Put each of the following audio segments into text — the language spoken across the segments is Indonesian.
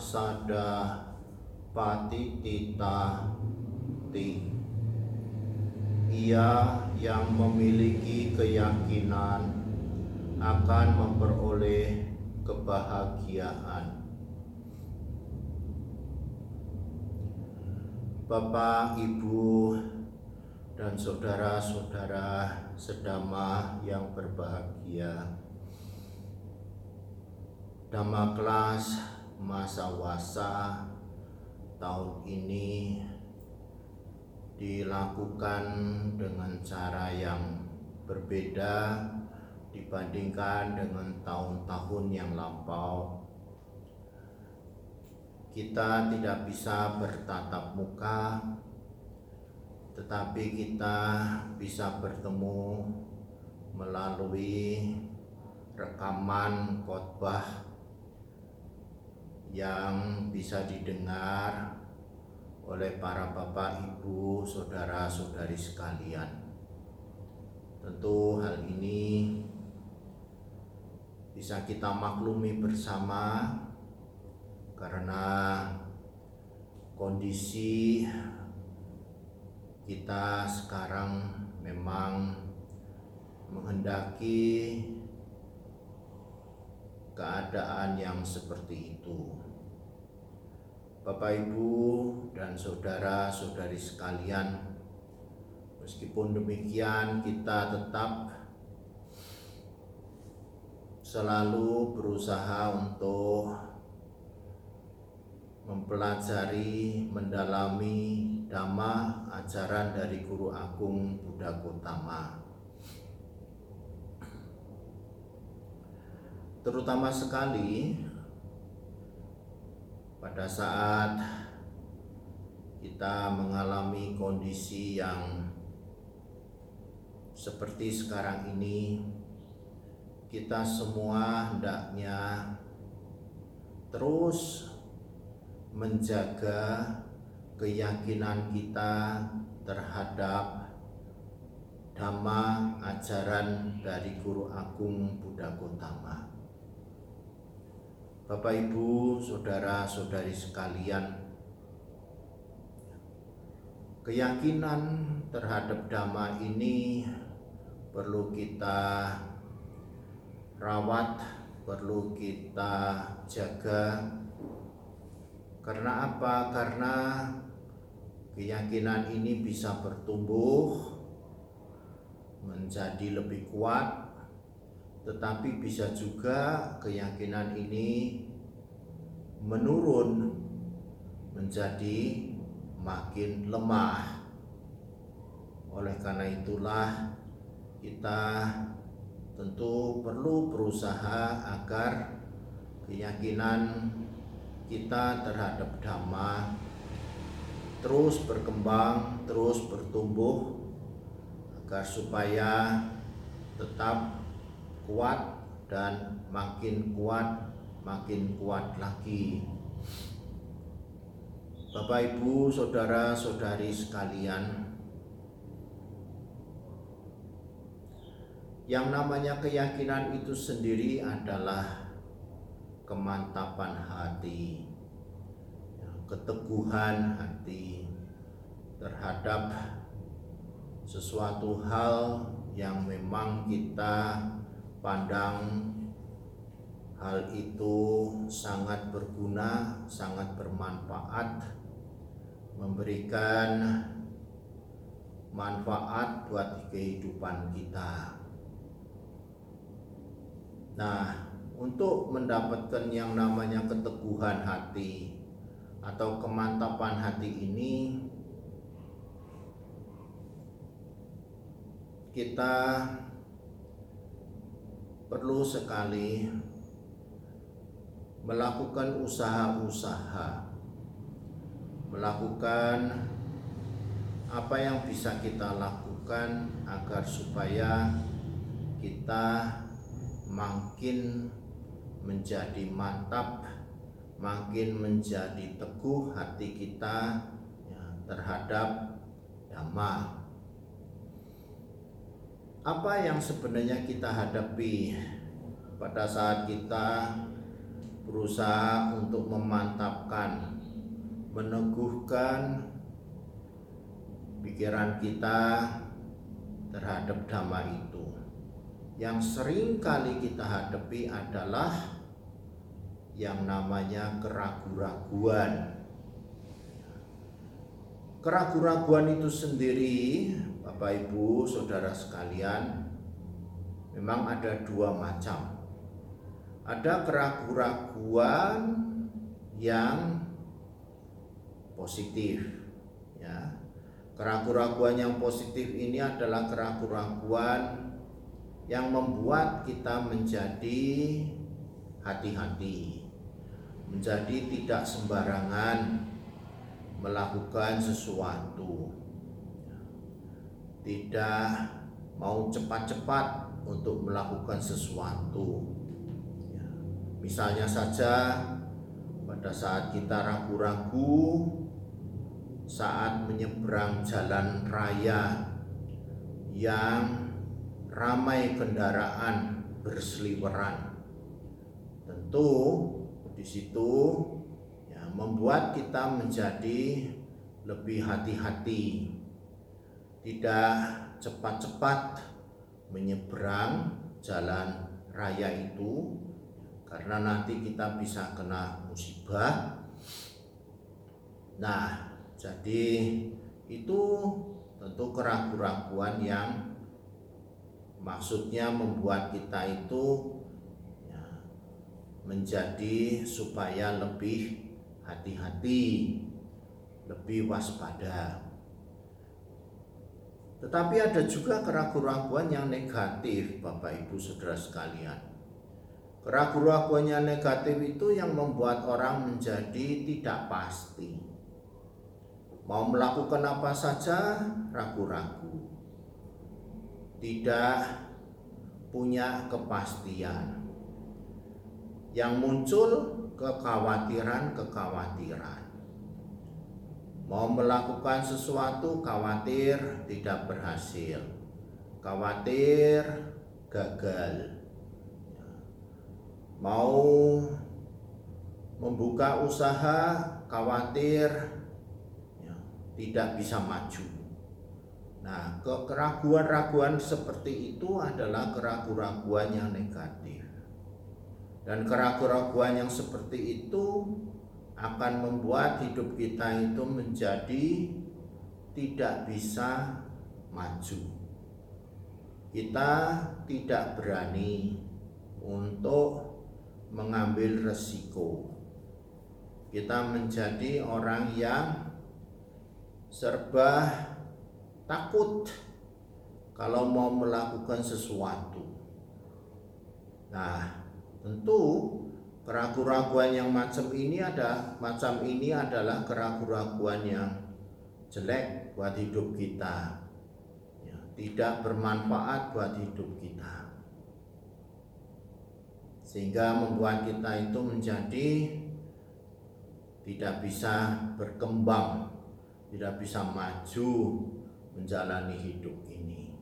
Sada patitita ti Ia yang memiliki keyakinan akan memperoleh kebahagiaan. Bapak, Ibu, dan saudara-saudara sedama yang berbahagia. Dhamma kelas masa wasa tahun ini dilakukan dengan cara yang berbeda dibandingkan dengan tahun-tahun yang lampau. Kita tidak bisa bertatap muka, tetapi kita bisa bertemu melalui rekaman khotbah yang bisa didengar oleh para bapak, ibu, saudara-saudari sekalian. Tentu hal ini bisa kita maklumi bersama karena kondisi kita sekarang memang menghendaki keadaan yang seperti itu. Bapak, Ibu, dan saudara-saudari sekalian, meskipun demikian, kita tetap selalu berusaha untuk mempelajari, mendalami dhamma ajaran dari Guru Agung Buddha Gautama. Terutama sekali pada saat kita mengalami kondisi yang seperti sekarang ini kita semua hendaknya terus menjaga keyakinan kita terhadap dhamma ajaran dari Guru Agung Buddha Gautama. Bapak Ibu, saudara-saudari sekalian, keyakinan terhadap dhamma ini perlu kita rawat, perlu kita jaga. Karena apa? Karena keyakinan ini bisa bertumbuh menjadi lebih kuat, tetapi bisa juga keyakinan ini menurun menjadi makin lemah. Oleh karena itulah kita tentu perlu berusaha agar keyakinan kita terhadap dhamma terus berkembang, terus bertumbuh agar supaya tetap kuat dan makin kuat, makin kuat lagi. Bapak, Ibu, saudara-saudari sekalian, Yang namanya keyakinan itu sendiri adalah kemantapan hati, keteguhan hati terhadap sesuatu hal yang memang kita pandang hal itu sangat berguna, sangat bermanfaat, memberikan manfaat buat kehidupan kita. Nah, untuk mendapatkan yang namanya keteguhan hati atau kemantapan hati ini kita perlu sekali melakukan usaha-usaha melakukan apa yang bisa kita lakukan agar supaya kita makin menjadi mantap, makin menjadi teguh hati kita ya, terhadap dhamma. Apa yang sebenarnya kita hadapi pada saat kita berusaha untuk memantapkan, meneguhkan pikiran kita terhadap dhamma itu. Yang sering kali kita hadapi adalah yang namanya keraguan-raguan. Keraguan-raguan itu sendiri, Bapak Ibu, Saudara sekalian, memang ada dua macam. Ada keraguan-raguan yang positif, ya Keraguan-keraguan yang positif ini adalah keraguan-keraguan yang membuat kita menjadi hati-hati, menjadi tidak sembarangan melakukan sesuatu, tidak mau cepat-cepat untuk melakukan sesuatu. Misalnya saja, pada saat kita ragu-ragu saat menyeberang jalan raya yang ramai kendaraan berseliweran. Tentu di situ membuat kita menjadi lebih hati-hati, tidak cepat-cepat menyeberang jalan raya itu karena nanti kita bisa kena musibah. Nah, jadi itu tentu keraguan-keraguan yang maksudnya membuat kita itu ya, menjadi supaya lebih hati-hati, lebih waspada. Tetapi ada juga keraguan-keraguan yang negatif, Bapak Ibu Saudara sekalian. Keraguan-keraguan yang negatif itu yang membuat orang menjadi tidak pasti mau melakukan apa saja ragu-ragu, tidak punya kepastian. Yang muncul kekhawatiran-kekhawatiran. Mau melakukan sesuatu khawatir tidak berhasil, khawatir gagal. Mau membuka usaha khawatir tidak bisa maju. Nah, keraguan-raguan seperti itu adalah keraguan-raguan yang negatif. Dan keraguan-raguan yang seperti itu akan membuat hidup kita itu menjadi tidak bisa maju. Kita tidak berani untuk mengambil resiko. Kita menjadi orang yang serba takut kalau mau melakukan sesuatu. Nah, tentu keraguan-keraguan yang macam ini ada macam ini adalah keraguan-keraguan yang jelek buat hidup kita. Ya, tidak bermanfaat buat hidup kita. Sehingga membuat kita itu menjadi tidak bisa berkembang tidak bisa maju menjalani hidup ini.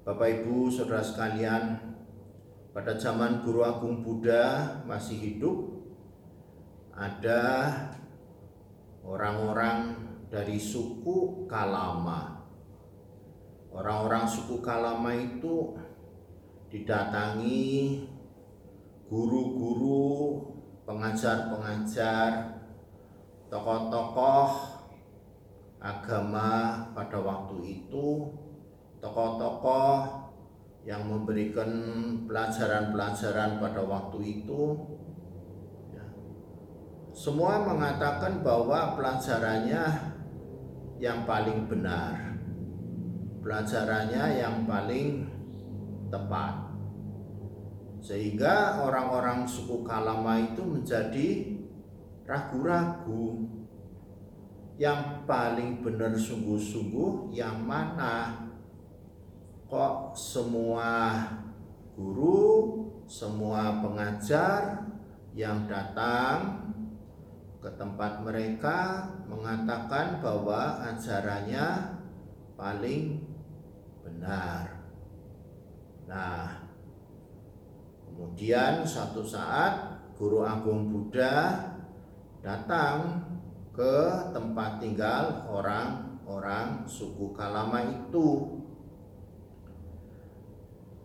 Bapak Ibu, saudara sekalian, pada zaman Guru Agung Buddha masih hidup, ada orang-orang dari suku Kalama. Orang-orang suku Kalama itu didatangi guru-guru, pengajar-pengajar tokoh-tokoh agama pada waktu itu tokoh-tokoh yang memberikan pelajaran-pelajaran pada waktu itu ya, semua mengatakan bahwa pelajarannya yang paling benar pelajarannya yang paling tepat sehingga orang-orang suku Kalama itu menjadi ragu-ragu. yang paling benar sungguh-sungguh yang mana kok semua guru, semua pengajar yang datang ke tempat mereka mengatakan bahwa ajarannya paling benar. Nah, kemudian suatu saat guru agung Buddha datang ke tempat tinggal orang-orang suku Kalama itu.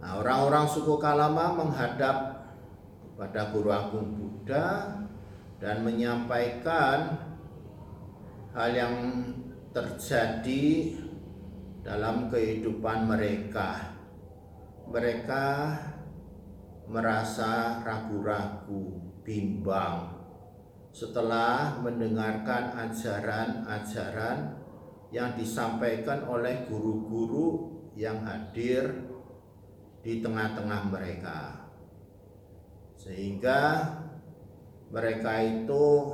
Nah, orang-orang suku Kalama menghadap kepada Guru Agung Buddha dan menyampaikan hal yang terjadi dalam kehidupan mereka. Mereka merasa ragu-ragu, bimbang setelah mendengarkan ajaran-ajaran yang disampaikan oleh guru-guru yang hadir di tengah-tengah mereka, sehingga mereka itu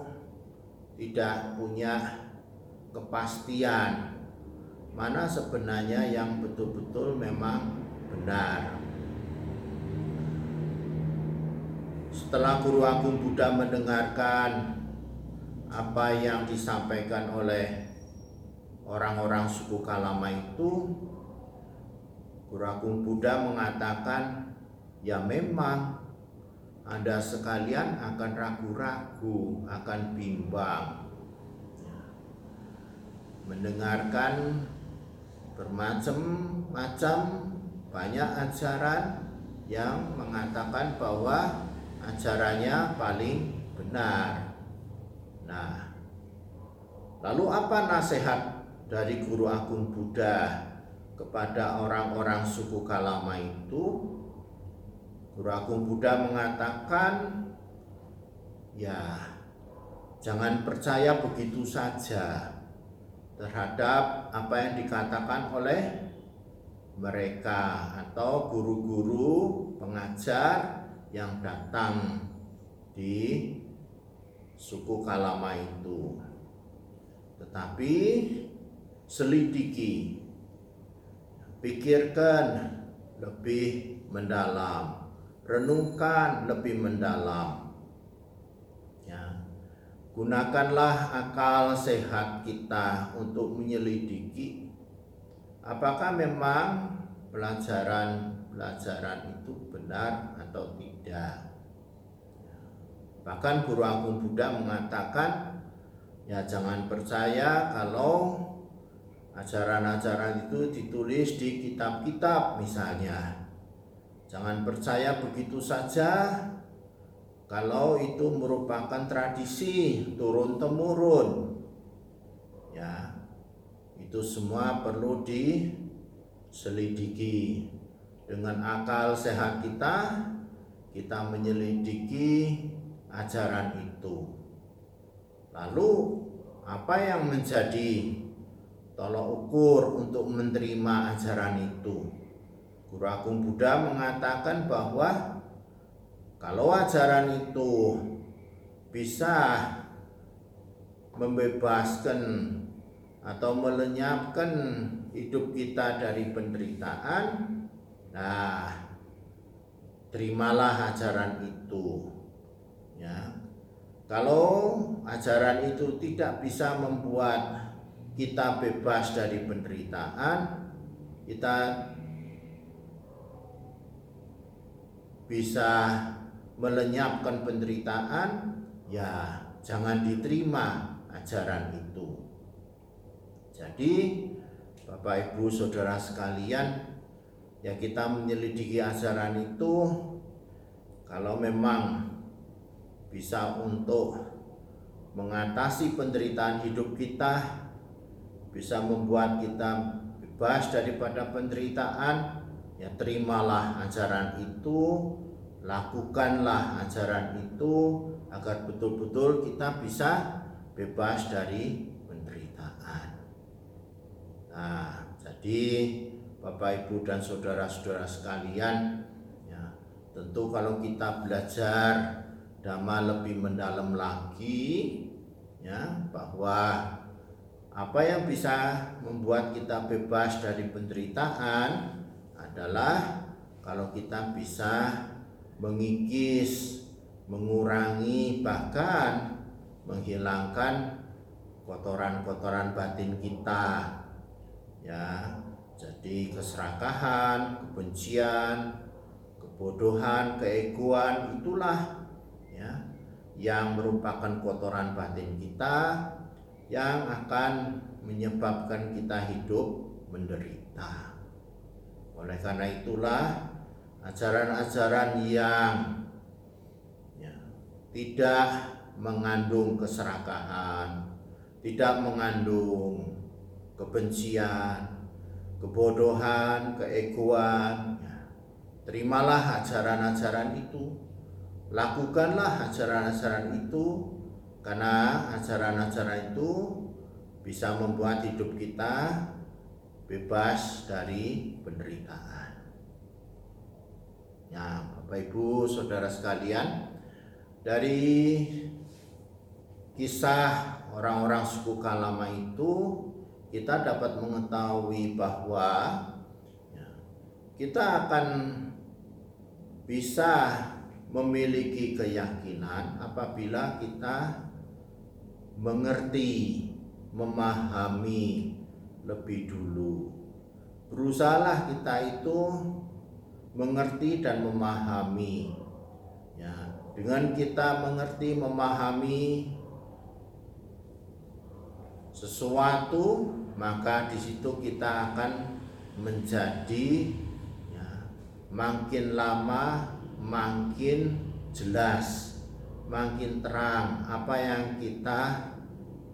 tidak punya kepastian mana sebenarnya yang betul-betul memang benar. Setelah Guru Agung Buddha mendengarkan apa yang disampaikan oleh orang-orang suku Kalama itu, Guru Agung Buddha mengatakan, ya memang Anda sekalian akan ragu-ragu, akan bimbang. Mendengarkan bermacam-macam banyak ajaran yang mengatakan bahwa ajarannya paling benar. Nah, lalu apa nasihat dari Guru Agung Buddha kepada orang-orang suku Kalama itu? Guru Buddha mengatakan, ya jangan percaya begitu saja terhadap apa yang dikatakan oleh mereka atau guru-guru pengajar yang datang di suku Kalama itu. Tetapi selidiki, pikirkan lebih mendalam, renungkan lebih mendalam. Ya. Gunakanlah akal sehat kita untuk menyelidiki apakah memang pelajaran-pelajaran itu benar atau tidak. Bahkan Guru Agung Buddha mengatakan, ya jangan percaya kalau ajaran-ajaran itu ditulis di kitab-kitab misalnya. Jangan percaya begitu saja kalau itu merupakan tradisi turun temurun. Ya. Itu semua perlu diselidiki dengan akal sehat kita kita menyelidiki ajaran itu. Lalu apa yang menjadi tolok ukur untuk menerima ajaran itu? Guru Agung Buddha mengatakan bahwa kalau ajaran itu bisa membebaskan atau melenyapkan hidup kita dari penderitaan, nah terimalah ajaran itu ya kalau ajaran itu tidak bisa membuat kita bebas dari penderitaan. Kita bisa melenyapkan penderitaan. Ya jangan diterima ajaran itu. Jadi Bapak Ibu Saudara sekalian ya kita menyelidiki ajaran itu. Kalau memang bisa untuk mengatasi penderitaan hidup kita bisa membuat kita bebas daripada penderitaan ya terimalah ajaran itu lakukanlah ajaran itu agar betul-betul kita bisa bebas dari penderitaan. Nah jadi Bapak Ibu dan saudara-saudara sekalian ya tentu kalau kita belajar dhamma lebih mendalam lagi ya bahwa apa yang bisa membuat kita bebas dari penderitaan adalah kalau kita bisa mengikis, mengurangi, bahkan menghilangkan kotoran-kotoran batin kita. Ya, jadi keserakahan, kebencian, kebodohan, keegoan itulah ya yang merupakan kotoran batin kita yang akan menyebabkan kita hidup menderita. Oleh karena itulah ajaran-ajaran yang ya, tidak mengandung keserakahan, tidak mengandung kebencian, kebodohan, keegoan. Ya, terimalah ajaran-ajaran itu, lakukanlah ajaran-ajaran itu, karena ajaran-ajaran itu bisa membuat hidup kita bebas dari penderitaan. Ya, Bapak Ibu, Saudara sekalian, dari kisah orang-orang suku Kalama itu kita dapat mengetahui bahwa ya, kita akan bisa memiliki keyakinan apabila kita mengerti, memahami lebih dulu. Berusahalah kita itu mengerti dan memahami. Ya, dengan kita mengerti, memahami sesuatu, maka di situ kita akan menjadi ya, makin lama makin jelas, makin terang apa yang kita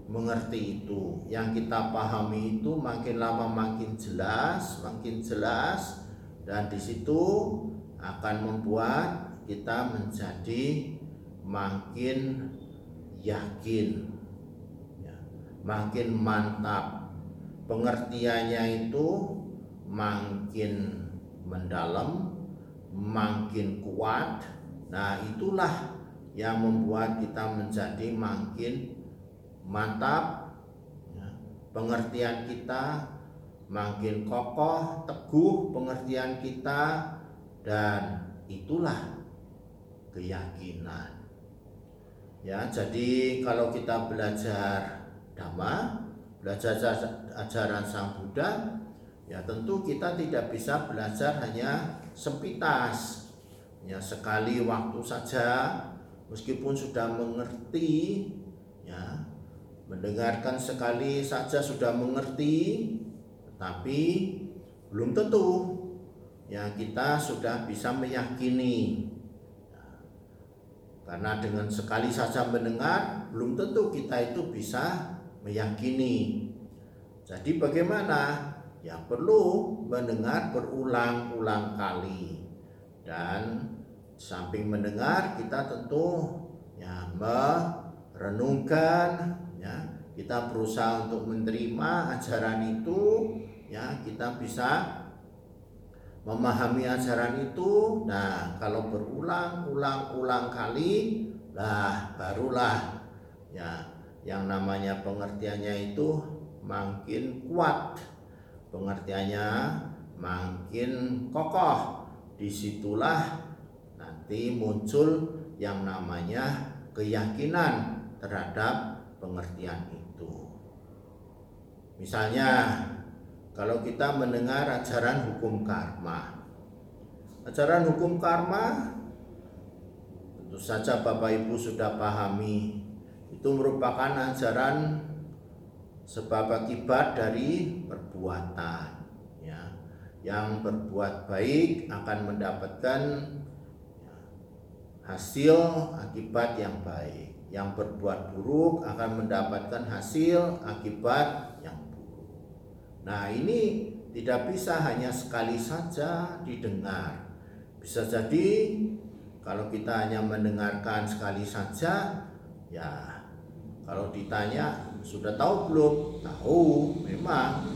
mengerti itu, yang kita pahami itu makin lama makin jelas, makin jelas dan di situ akan membuat kita menjadi makin yakin. Ya, makin mantap. Pengertiannya itu makin mendalam makin kuat. Nah itulah yang membuat kita menjadi makin mantap ya, pengertian kita makin kokoh, teguh pengertian kita dan itulah keyakinan. Ya, jadi kalau kita belajar dhamma, belajar ajaran Sang Buddha, ya tentu kita tidak bisa belajar hanya sempitas. Ya, sekali waktu saja meskipun sudah mengerti ya, mendengarkan sekali saja sudah mengerti tapi belum tentu ya kita sudah bisa meyakini. Karena dengan sekali saja mendengar belum tentu kita itu bisa meyakini. Jadi bagaimana? Ya perlu mendengar berulang-ulang kali. Dan samping mendengar kita tentu ya merenungkan ya kita berusaha untuk menerima ajaran itu. Ya kita bisa memahami ajaran itu. Nah kalau berulang-ulang-ulang kali lah barulah. Ya yang namanya pengertiannya itu makin kuat. Pengertiannya makin kokoh. Di situlah nanti muncul yang namanya keyakinan terhadap pengertian itu Misalnya kalau kita mendengar ajaran hukum karma. Ajaran hukum karma tentu saja Bapak Ibu sudah pahami itu merupakan ajaran sebab akibat dari perbuatan ya. Yang berbuat baik akan mendapatkan hasil akibat yang baik. Yang berbuat buruk akan mendapatkan hasil akibat Nah, ini tidak bisa hanya sekali saja didengar. Bisa jadi kalau kita hanya mendengarkan sekali saja, ya kalau ditanya sudah tahu belum? Tahu, memang.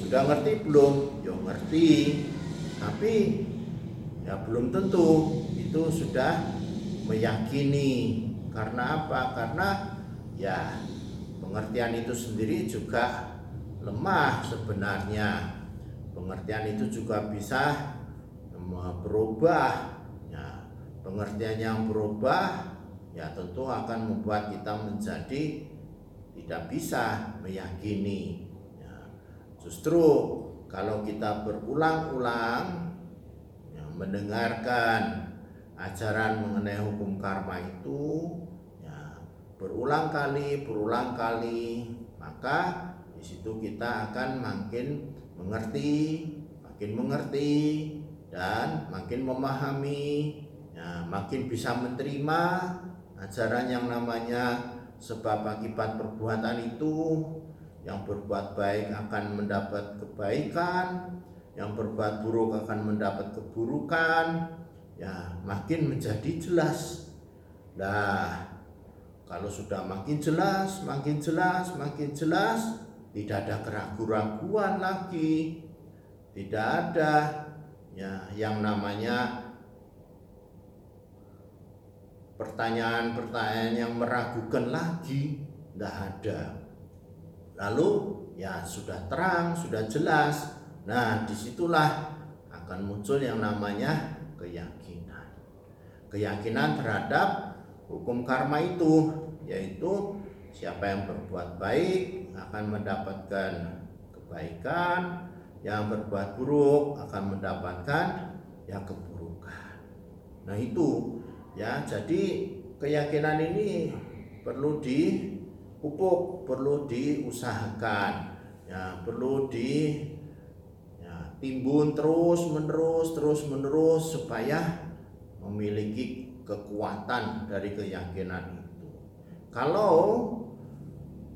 Sudah ngerti belum? Ya ngerti. Tapi ya belum tentu itu sudah meyakini. Karena apa? Karena ya pengertian itu sendiri juga lemah sebenarnya. Pengertian itu juga bisa berubah. Ya, pengertian yang berubah ya tentu akan membuat kita menjadi tidak bisa meyakini. Ya, justru kalau kita berulang-ulang ya, mendengarkan ajaran mengenai hukum karma itu berulang kali, berulang kali, maka di situ kita akan makin mengerti, makin mengerti dan makin memahami, ya, makin bisa menerima ajaran yang namanya sebab akibat perbuatan itu yang berbuat baik akan mendapat kebaikan, yang berbuat buruk akan mendapat keburukan. Ya, makin menjadi jelas. Nah, kalau sudah makin jelas, makin jelas, makin jelas, tidak ada keraguan-raguan lagi. Tidak ada ya yang namanya pertanyaan-pertanyaan yang meragukan lagi, tidak ada Lalu ya sudah terang, sudah jelas. Nah, di situlah akan muncul yang namanya keyakinan. Keyakinan terhadap hukum karma itu, yaitu siapa yang berbuat baik akan mendapatkan kebaikan, yang berbuat buruk akan mendapatkan ya keburukan. Nah, itu ya, jadi keyakinan ini perlu di pupuk perlu diusahakan ya perlu di ya, timbun terus menerus terus menerus supaya memiliki kekuatan dari keyakinan itu kalau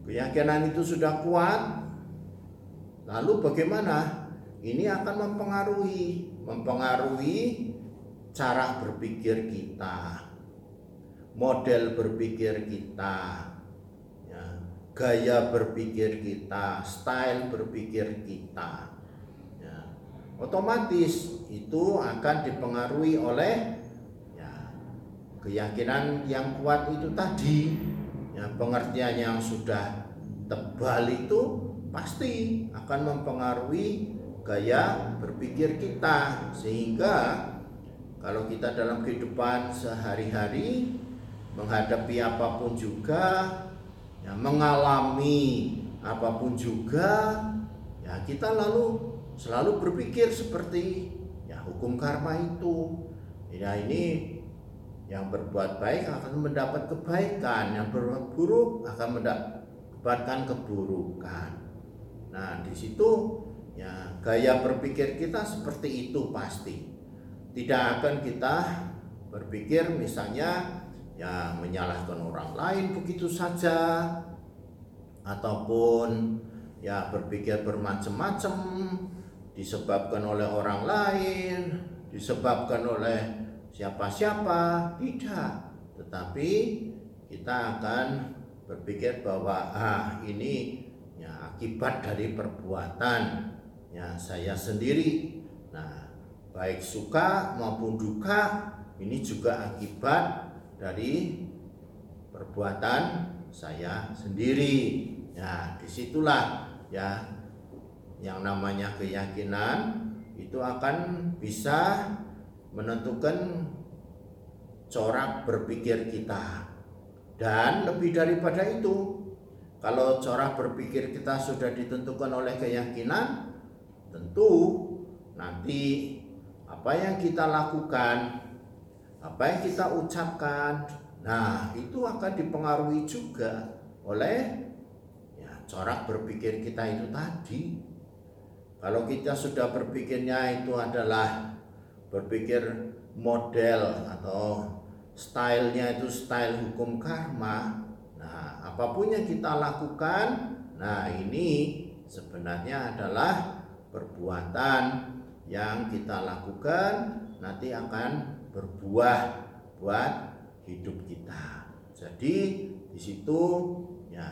keyakinan itu sudah kuat lalu bagaimana ini akan mempengaruhi mempengaruhi cara berpikir kita model berpikir kita gaya berpikir kita, style berpikir kita. Ya. Otomatis itu akan dipengaruhi oleh ya, keyakinan yang kuat itu tadi. Ya, pengertian yang sudah tebal itu pasti akan mempengaruhi gaya berpikir kita sehingga kalau kita dalam kehidupan sehari-hari menghadapi apa pun juga ya, mengalami apa pun juga ya kita lalu selalu berpikir seperti ya hukum karma itu ya ini yang berbuat baik akan mendapat kebaikan yang berbuat buruk akan mendapatkan keburukan. Nah di situ ya gaya berpikir kita seperti itu pasti. Tidak akan kita berpikir misalnya ya menyalahkan orang lain begitu saja ataupun ya berpikir bermacam-macam disebabkan oleh orang lain disebabkan oleh siapa-siapa? Tidak. Tetapi kita akan berpikir bahwa ah ini ya akibat dari perbuatan ya saya sendiri. Nah baik suka maupun duka ini juga akibat dari perbuatan saya sendiri. Ya, di situlah ya yang namanya keyakinan itu akan bisa menentukan corak berpikir kita. Dan lebih daripada itu, kalau corak berpikir kita sudah ditentukan oleh keyakinan, tentu nanti apa yang kita lakukan apa yang kita ucapkan nah itu akan dipengaruhi juga oleh ya, corak berpikir kita itu tadi kalau kita sudah berpikirnya itu adalah berpikir model atau stylenya itu style hukum karma nah apa pun yang kita lakukan nah ini sebenarnya adalah perbuatan yang kita lakukan nanti akan berbuah buat hidup kita. Jadi di situ ya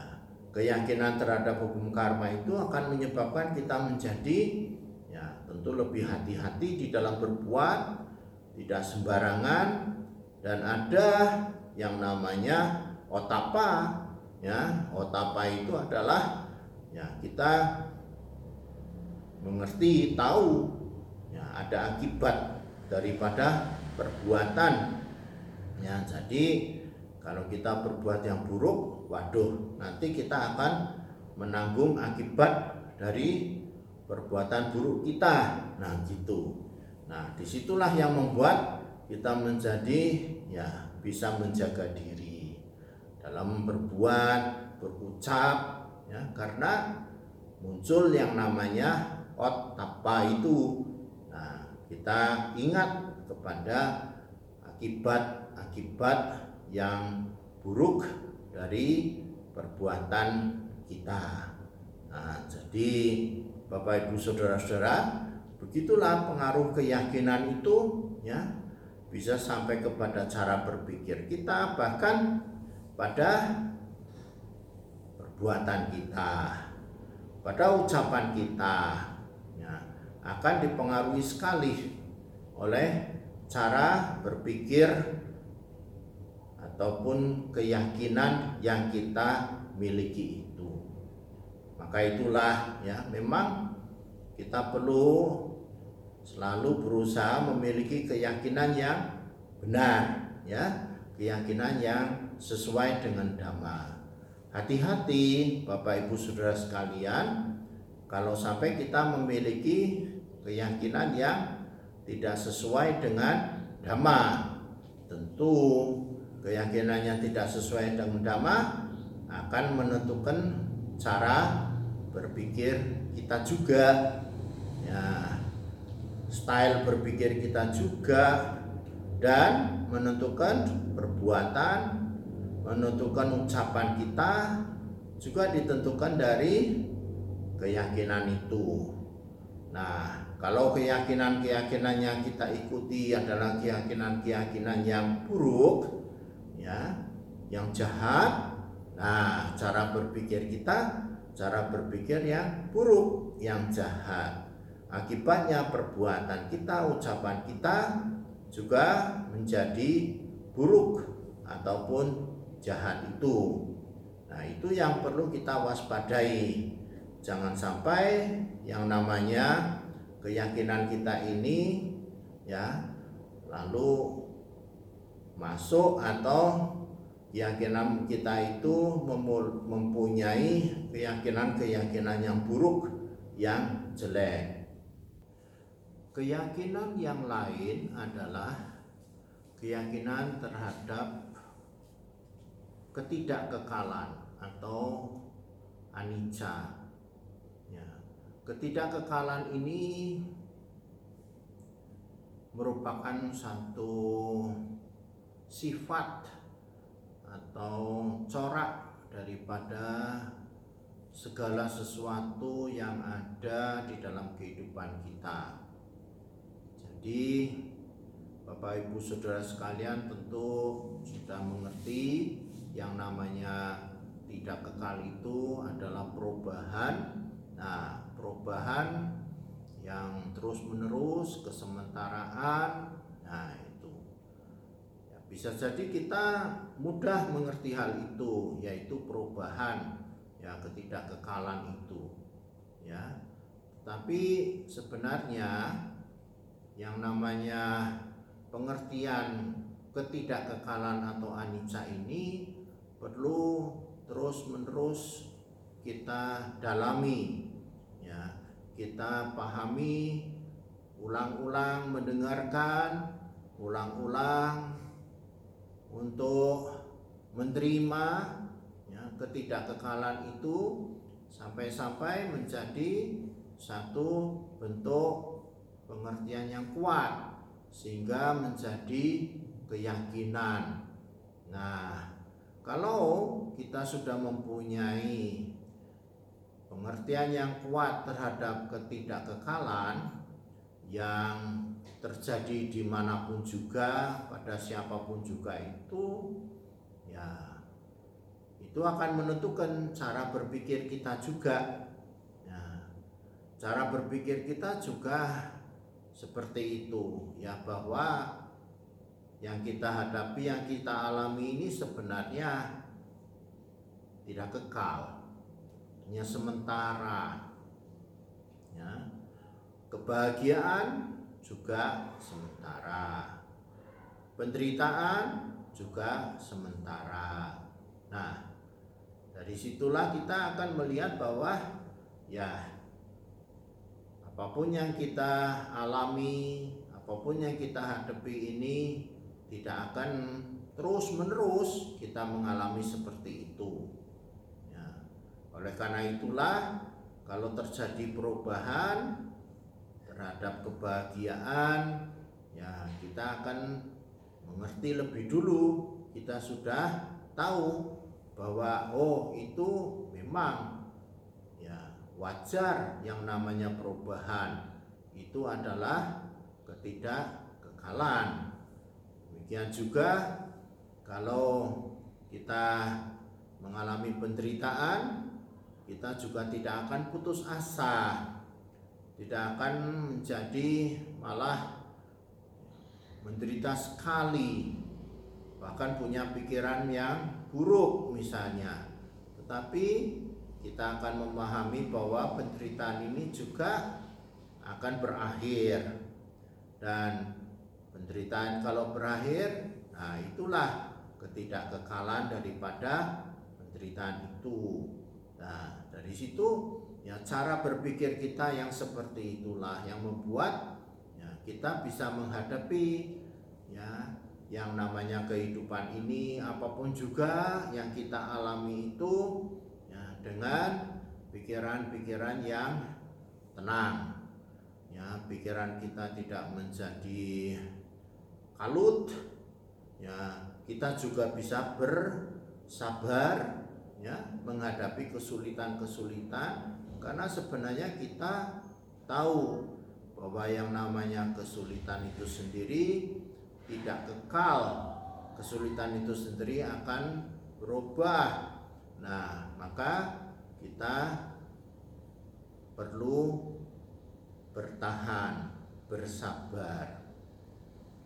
keyakinan terhadap hukum karma itu akan menyebabkan kita menjadi tentu lebih hati-hati di dalam berbuat, tidak sembarangan dan ada yang namanya otapa ya. Otapa itu adalah ya kita mengerti tahu ya ada akibat daripada perbuatan ya. Jadi kalau kita berbuat yang buruk waduh nanti kita akan menanggung akibat dari perbuatan buruk kita. Nah gitu. Nah di situlah yang membuat kita menjadi ya bisa menjaga diri dalam berbuat berucap ya karena muncul yang namanya ot tapa itu. Nah kita ingat kepada akibat-akibat yang buruk dari perbuatan kita. Nah, jadi Bapak Ibu Saudara-saudara, begitulah pengaruh keyakinan itu ya bisa sampai kepada cara berpikir kita bahkan pada perbuatan kita, pada ucapan kita ya, akan dipengaruhi sekali oleh cara berpikir ataupun keyakinan yang kita miliki. Maka itulah ya memang kita perlu selalu berusaha memiliki keyakinan yang benar ya, keyakinan yang sesuai dengan dhamma. Hati-hati Bapak Ibu Saudara sekalian kalau sampai kita memiliki keyakinan yang tidak sesuai dengan dhamma. Tentu keyakinannya tidak sesuai dengan dhamma akan menentukan cara berpikir kita juga. Ya, style berpikir kita juga dan menentukan perbuatan, menentukan ucapan kita juga ditentukan dari keyakinan itu. Nah, kalau keyakinan-keyakinan yang kita ikuti adalah keyakinan-keyakinan yang buruk, ya, yang jahat, nah cara berpikir kita, cara berpikir yang buruk, yang jahat. Akibatnya perbuatan kita, ucapan kita juga menjadi buruk ataupun jahat itu. Nah, itu yang perlu kita waspadai. Jangan sampai yang namanya keyakinan kita ini ya lalu masuk atau keyakinan kita itu mempunyai keyakinan-keyakinan yang buruk yang jelek. Keyakinan yang lain adalah keyakinan terhadap ketidakkekalan atau anicca Ketidakkekalan ini merupakan satu sifat atau corak daripada segala sesuatu yang ada di dalam kehidupan kita. Jadi, Bapak Ibu Saudara sekalian tentu sudah mengerti yang namanya tidak kekal itu adalah perubahan. Nah, perubahan yang terus menerus kesementaraan nah bisa jadi kita mudah mengerti hal itu yaitu perubahan ya ketidakkekalan itu ya. Tapi sebenarnya yang namanya pengertian ketidakkekalan atau anicca ini perlu terus menerus kita dalami kita pahami ulang-ulang mendengarkan ulang-ulang untuk menerima ya, ketidakkekalan itu sampai-sampai menjadi satu bentuk pengertian yang kuat sehingga menjadi keyakinan. Nah, kalau kita sudah mempunyai pengertian yang kuat terhadap ketidakkekalan yang terjadi di mana pun juga pada siapa pun juga itu ya itu akan menentukan cara berpikir kita juga ya, cara berpikir kita juga seperti itu ya bahwa yang kita hadapi yang kita alami ini sebenarnya tidak kekal, hanya sementara. Ya. Kebahagiaan juga sementara. Penderitaan juga sementara. Nah, dari situlah kita akan melihat bahwa ya apa pun yang kita alami, apa pun yang kita hadapi ini tidak akan terus menerus kita mengalami seperti itu. Ya. Oleh karena itulah kalau terjadi perubahan terhadap kebahagiaan ya kita akan mengerti lebih dulu. Kita sudah tahu bahwa oh itu memang ya wajar yang namanya perubahan. Itu adalah ketidakkekalan. Demikian juga kalau kita mengalami penderitaan kita juga tidak akan putus asa tidak akan menjadi malah menderita sekali. Bahkan punya pikiran yang buruk misalnya. Tetapi kita akan memahami bahwa penderitaan ini juga akan berakhir. Dan penderitaan kalau berakhir nah itulah ketidakkekalan daripada penderitaan itu. Nah dari situ ya cara berpikir kita yang seperti itulah yang membuat ya, kita bisa menghadapi ya yang namanya kehidupan ini apa pun juga yang kita alami itu ya dengan pikiran-pikiran yang tenang. Ya pikiran kita tidak menjadi kalut. Ya kita juga bisa bersabar ya menghadapi kesulitan-kesulitan karena sebenarnya kita tahu bahwa yang namanya kesulitan itu sendiri tidak kekal. Kesulitan itu sendiri akan berubah. Nah, maka kita perlu bertahan, bersabar.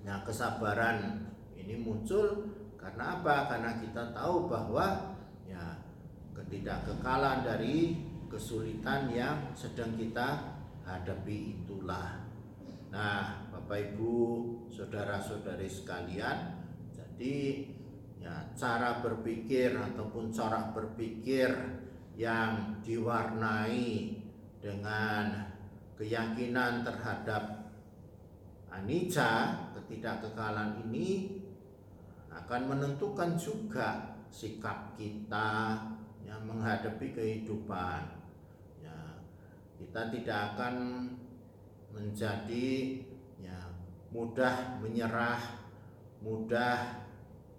Nah, kesabaran ini muncul karena apa? Karena kita tahu bahwa ya ketidakkekalan dari kesulitan yang sedang kita hadapi itulah. Nah, Bapak Ibu, saudara-saudari sekalian, jadi ya cara berpikir ataupun cara berpikir yang diwarnai dengan keyakinan terhadap anicca, ketidakkekalan ini akan menentukan juga sikap kita yang menghadapi kehidupan kita tidak akan menjadi ya mudah menyerah, mudah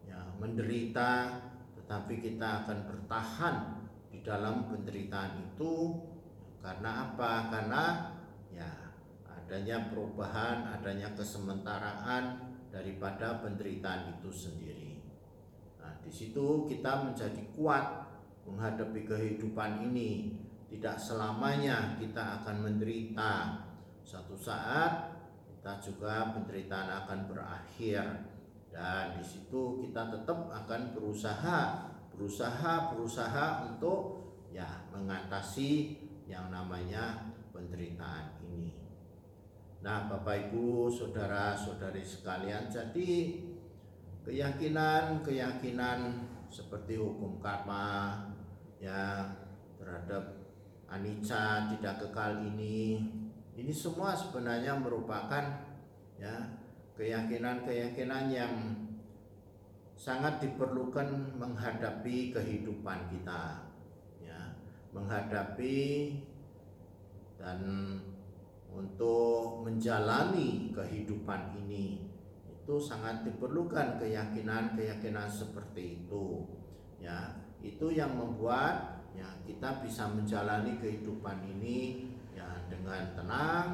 ya menderita, tetapi kita akan bertahan di dalam penderitaan itu karena apa? Karena ya adanya perubahan, adanya kesementaraan daripada penderitaan itu sendiri. Nah, di situ kita menjadi kuat menghadapi kehidupan ini tidak selamanya kita akan menderita. Suatu saat kita juga penderitaan akan berakhir dan di situ kita tetap akan berusaha, berusaha, berusaha untuk ya mengatasi yang namanya penderitaan ini. Nah, Bapak Ibu, saudara-saudari sekalian, jadi keyakinan-keyakinan seperti hukum karma ya terhadap anicca tidak kekal ini. Ini semua sebenarnya merupakan ya keyakinan-keyakinan yang sangat diperlukan menghadapi kehidupan kita ya. Menghadapi dan untuk menjalani kehidupan ini itu sangat diperlukan keyakinan-keyakinan seperti itu ya. Itu yang membuat ya kita bisa menjalani kehidupan ini ya dengan tenang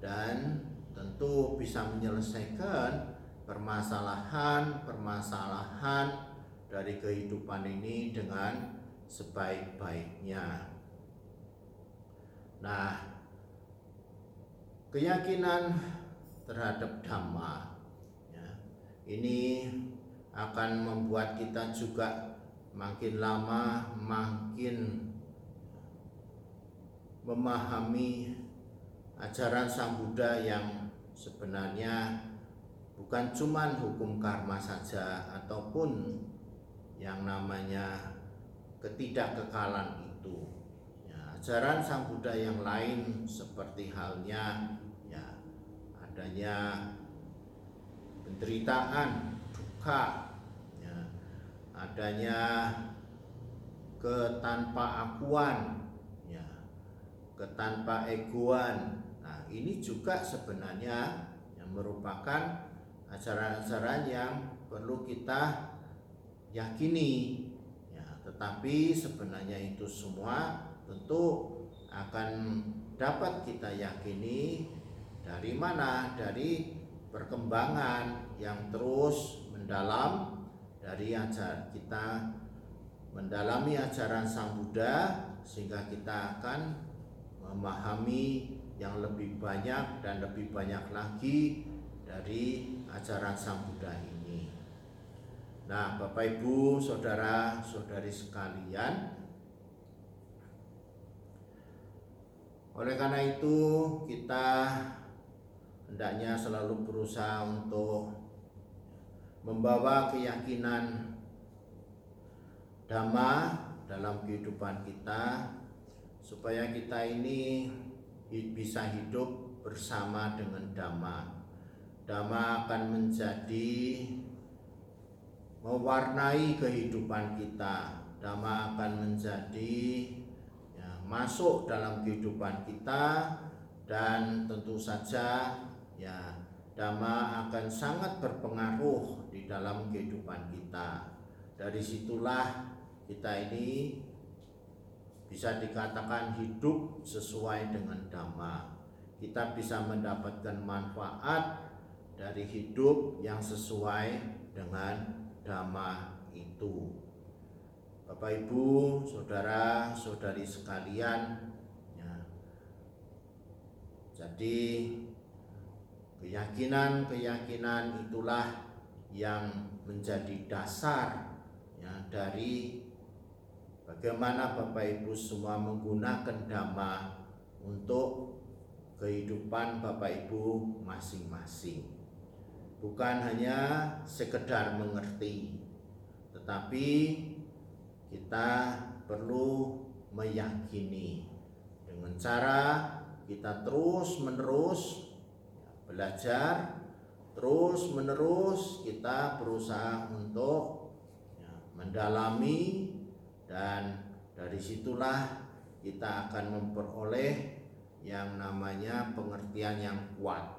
dan tentu bisa menyelesaikan permasalahan-permasalahan dari kehidupan ini dengan sebaik-baiknya. Nah, keyakinan terhadap dhamma ya, ini akan membuat kita juga makin lama makin memahami ajaran Sang Buddha yang sebenarnya bukan cuma hukum karma saja ataupun yang namanya ketidakkekalan itu. Ya, ajaran Sang Buddha yang lain seperti halnya ya adanya penderitaan, duka, adanya ketanpaakuan ketanpa egoan. Nah, ini juga sebenarnya yang merupakan ajaran-ajaran yang perlu kita yakini. Ya, tetapi sebenarnya itu semua tentu akan dapat kita yakini dari mana? Dari perkembangan yang terus mendalam dari ajar kita mendalami ajaran Sang Buddha sehingga kita akan memahami yang lebih banyak dan lebih banyak lagi dari ajaran Sang Buddha ini. Nah, Bapak Ibu, saudara, saudari sekalian, oleh karena itu kita hendaknya selalu berusaha untuk membawa keyakinan dhamma dalam kehidupan kita supaya kita ini bisa hidup bersama dengan Dhamma. Dhamma akan menjadi mewarnai kehidupan kita. Dhamma akan menjadi ya, masuk dalam kehidupan kita dan tentu saja ya Dhamma akan sangat berpengaruh di dalam kehidupan kita. Dari situlah kita ini bisa dikatakan hidup sesuai dengan dhamma. Kita bisa mendapatkan manfaat dari hidup yang sesuai dengan dhamma itu. Bapak Ibu, saudara, saudari sekalian, ya. Jadi keyakinan-keyakinan itulah yang menjadi dasar ya dari Bagaimana Bapak Ibu semua menggunakan dhamma untuk kehidupan Bapak Ibu masing-masing. Bukan hanya sekedar mengerti, tetapi kita perlu meyakini dengan cara kita terus menerus belajar terus menerus kita berusaha untuk ya, mendalami dan dari situlah kita akan memperoleh yang namanya pengertian yang kuat.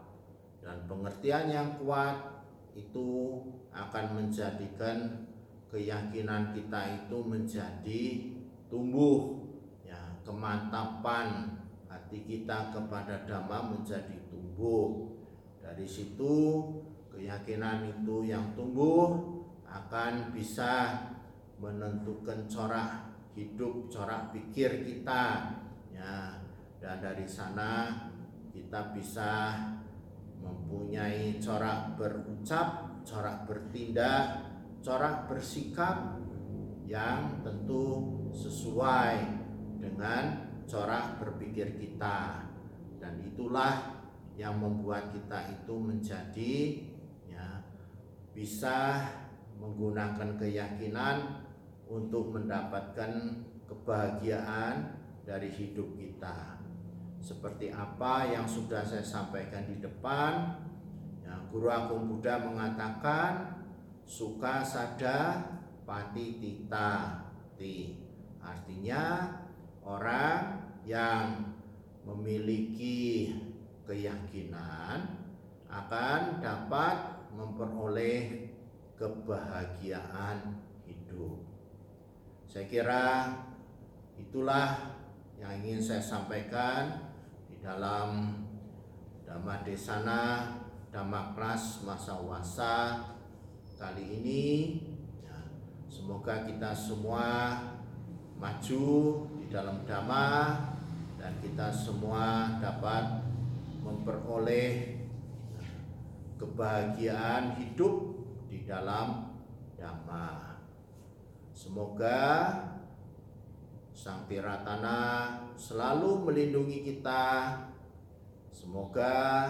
Dan pengertian yang kuat itu akan menjadikan keyakinan kita itu menjadi tumbuh ya kemantapan hati kita kepada dhamma menjadi tumbuh dari situ keyakinan itu yang tumbuh akan bisa menentukan corak hidup, corak pikir kita ya. Dan dari sana kita bisa mempunyai corak berucap, corak bertindak, corak bersikap yang tentu sesuai dengan corak berpikir kita. Dan itulah yang membuat kita itu menjadi ya bisa menggunakan keyakinan untuk mendapatkan kebahagiaan dari hidup kita. Seperti apa yang sudah saya sampaikan di depan, ya, Guru Agung Buddha mengatakan suka sada pati tita ti. Artinya orang yang memiliki keyakinan akan dapat memperoleh kebahagiaan hidup. Saya kira itulah yang ingin saya sampaikan di dalam Dhamma Desana Dhamma Kelas Masa Wasa kali ini. Ya, semoga kita semua maju di dalam Dhamma dan kita semua dapat memperoleh kebahagiaan hidup di dalam Dhamma. Semoga Sang Piratana selalu melindungi kita. Semoga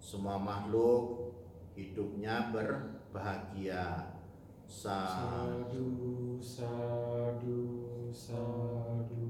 semua makhluk hidupnya berbahagia. Sadu, sadu, sadu.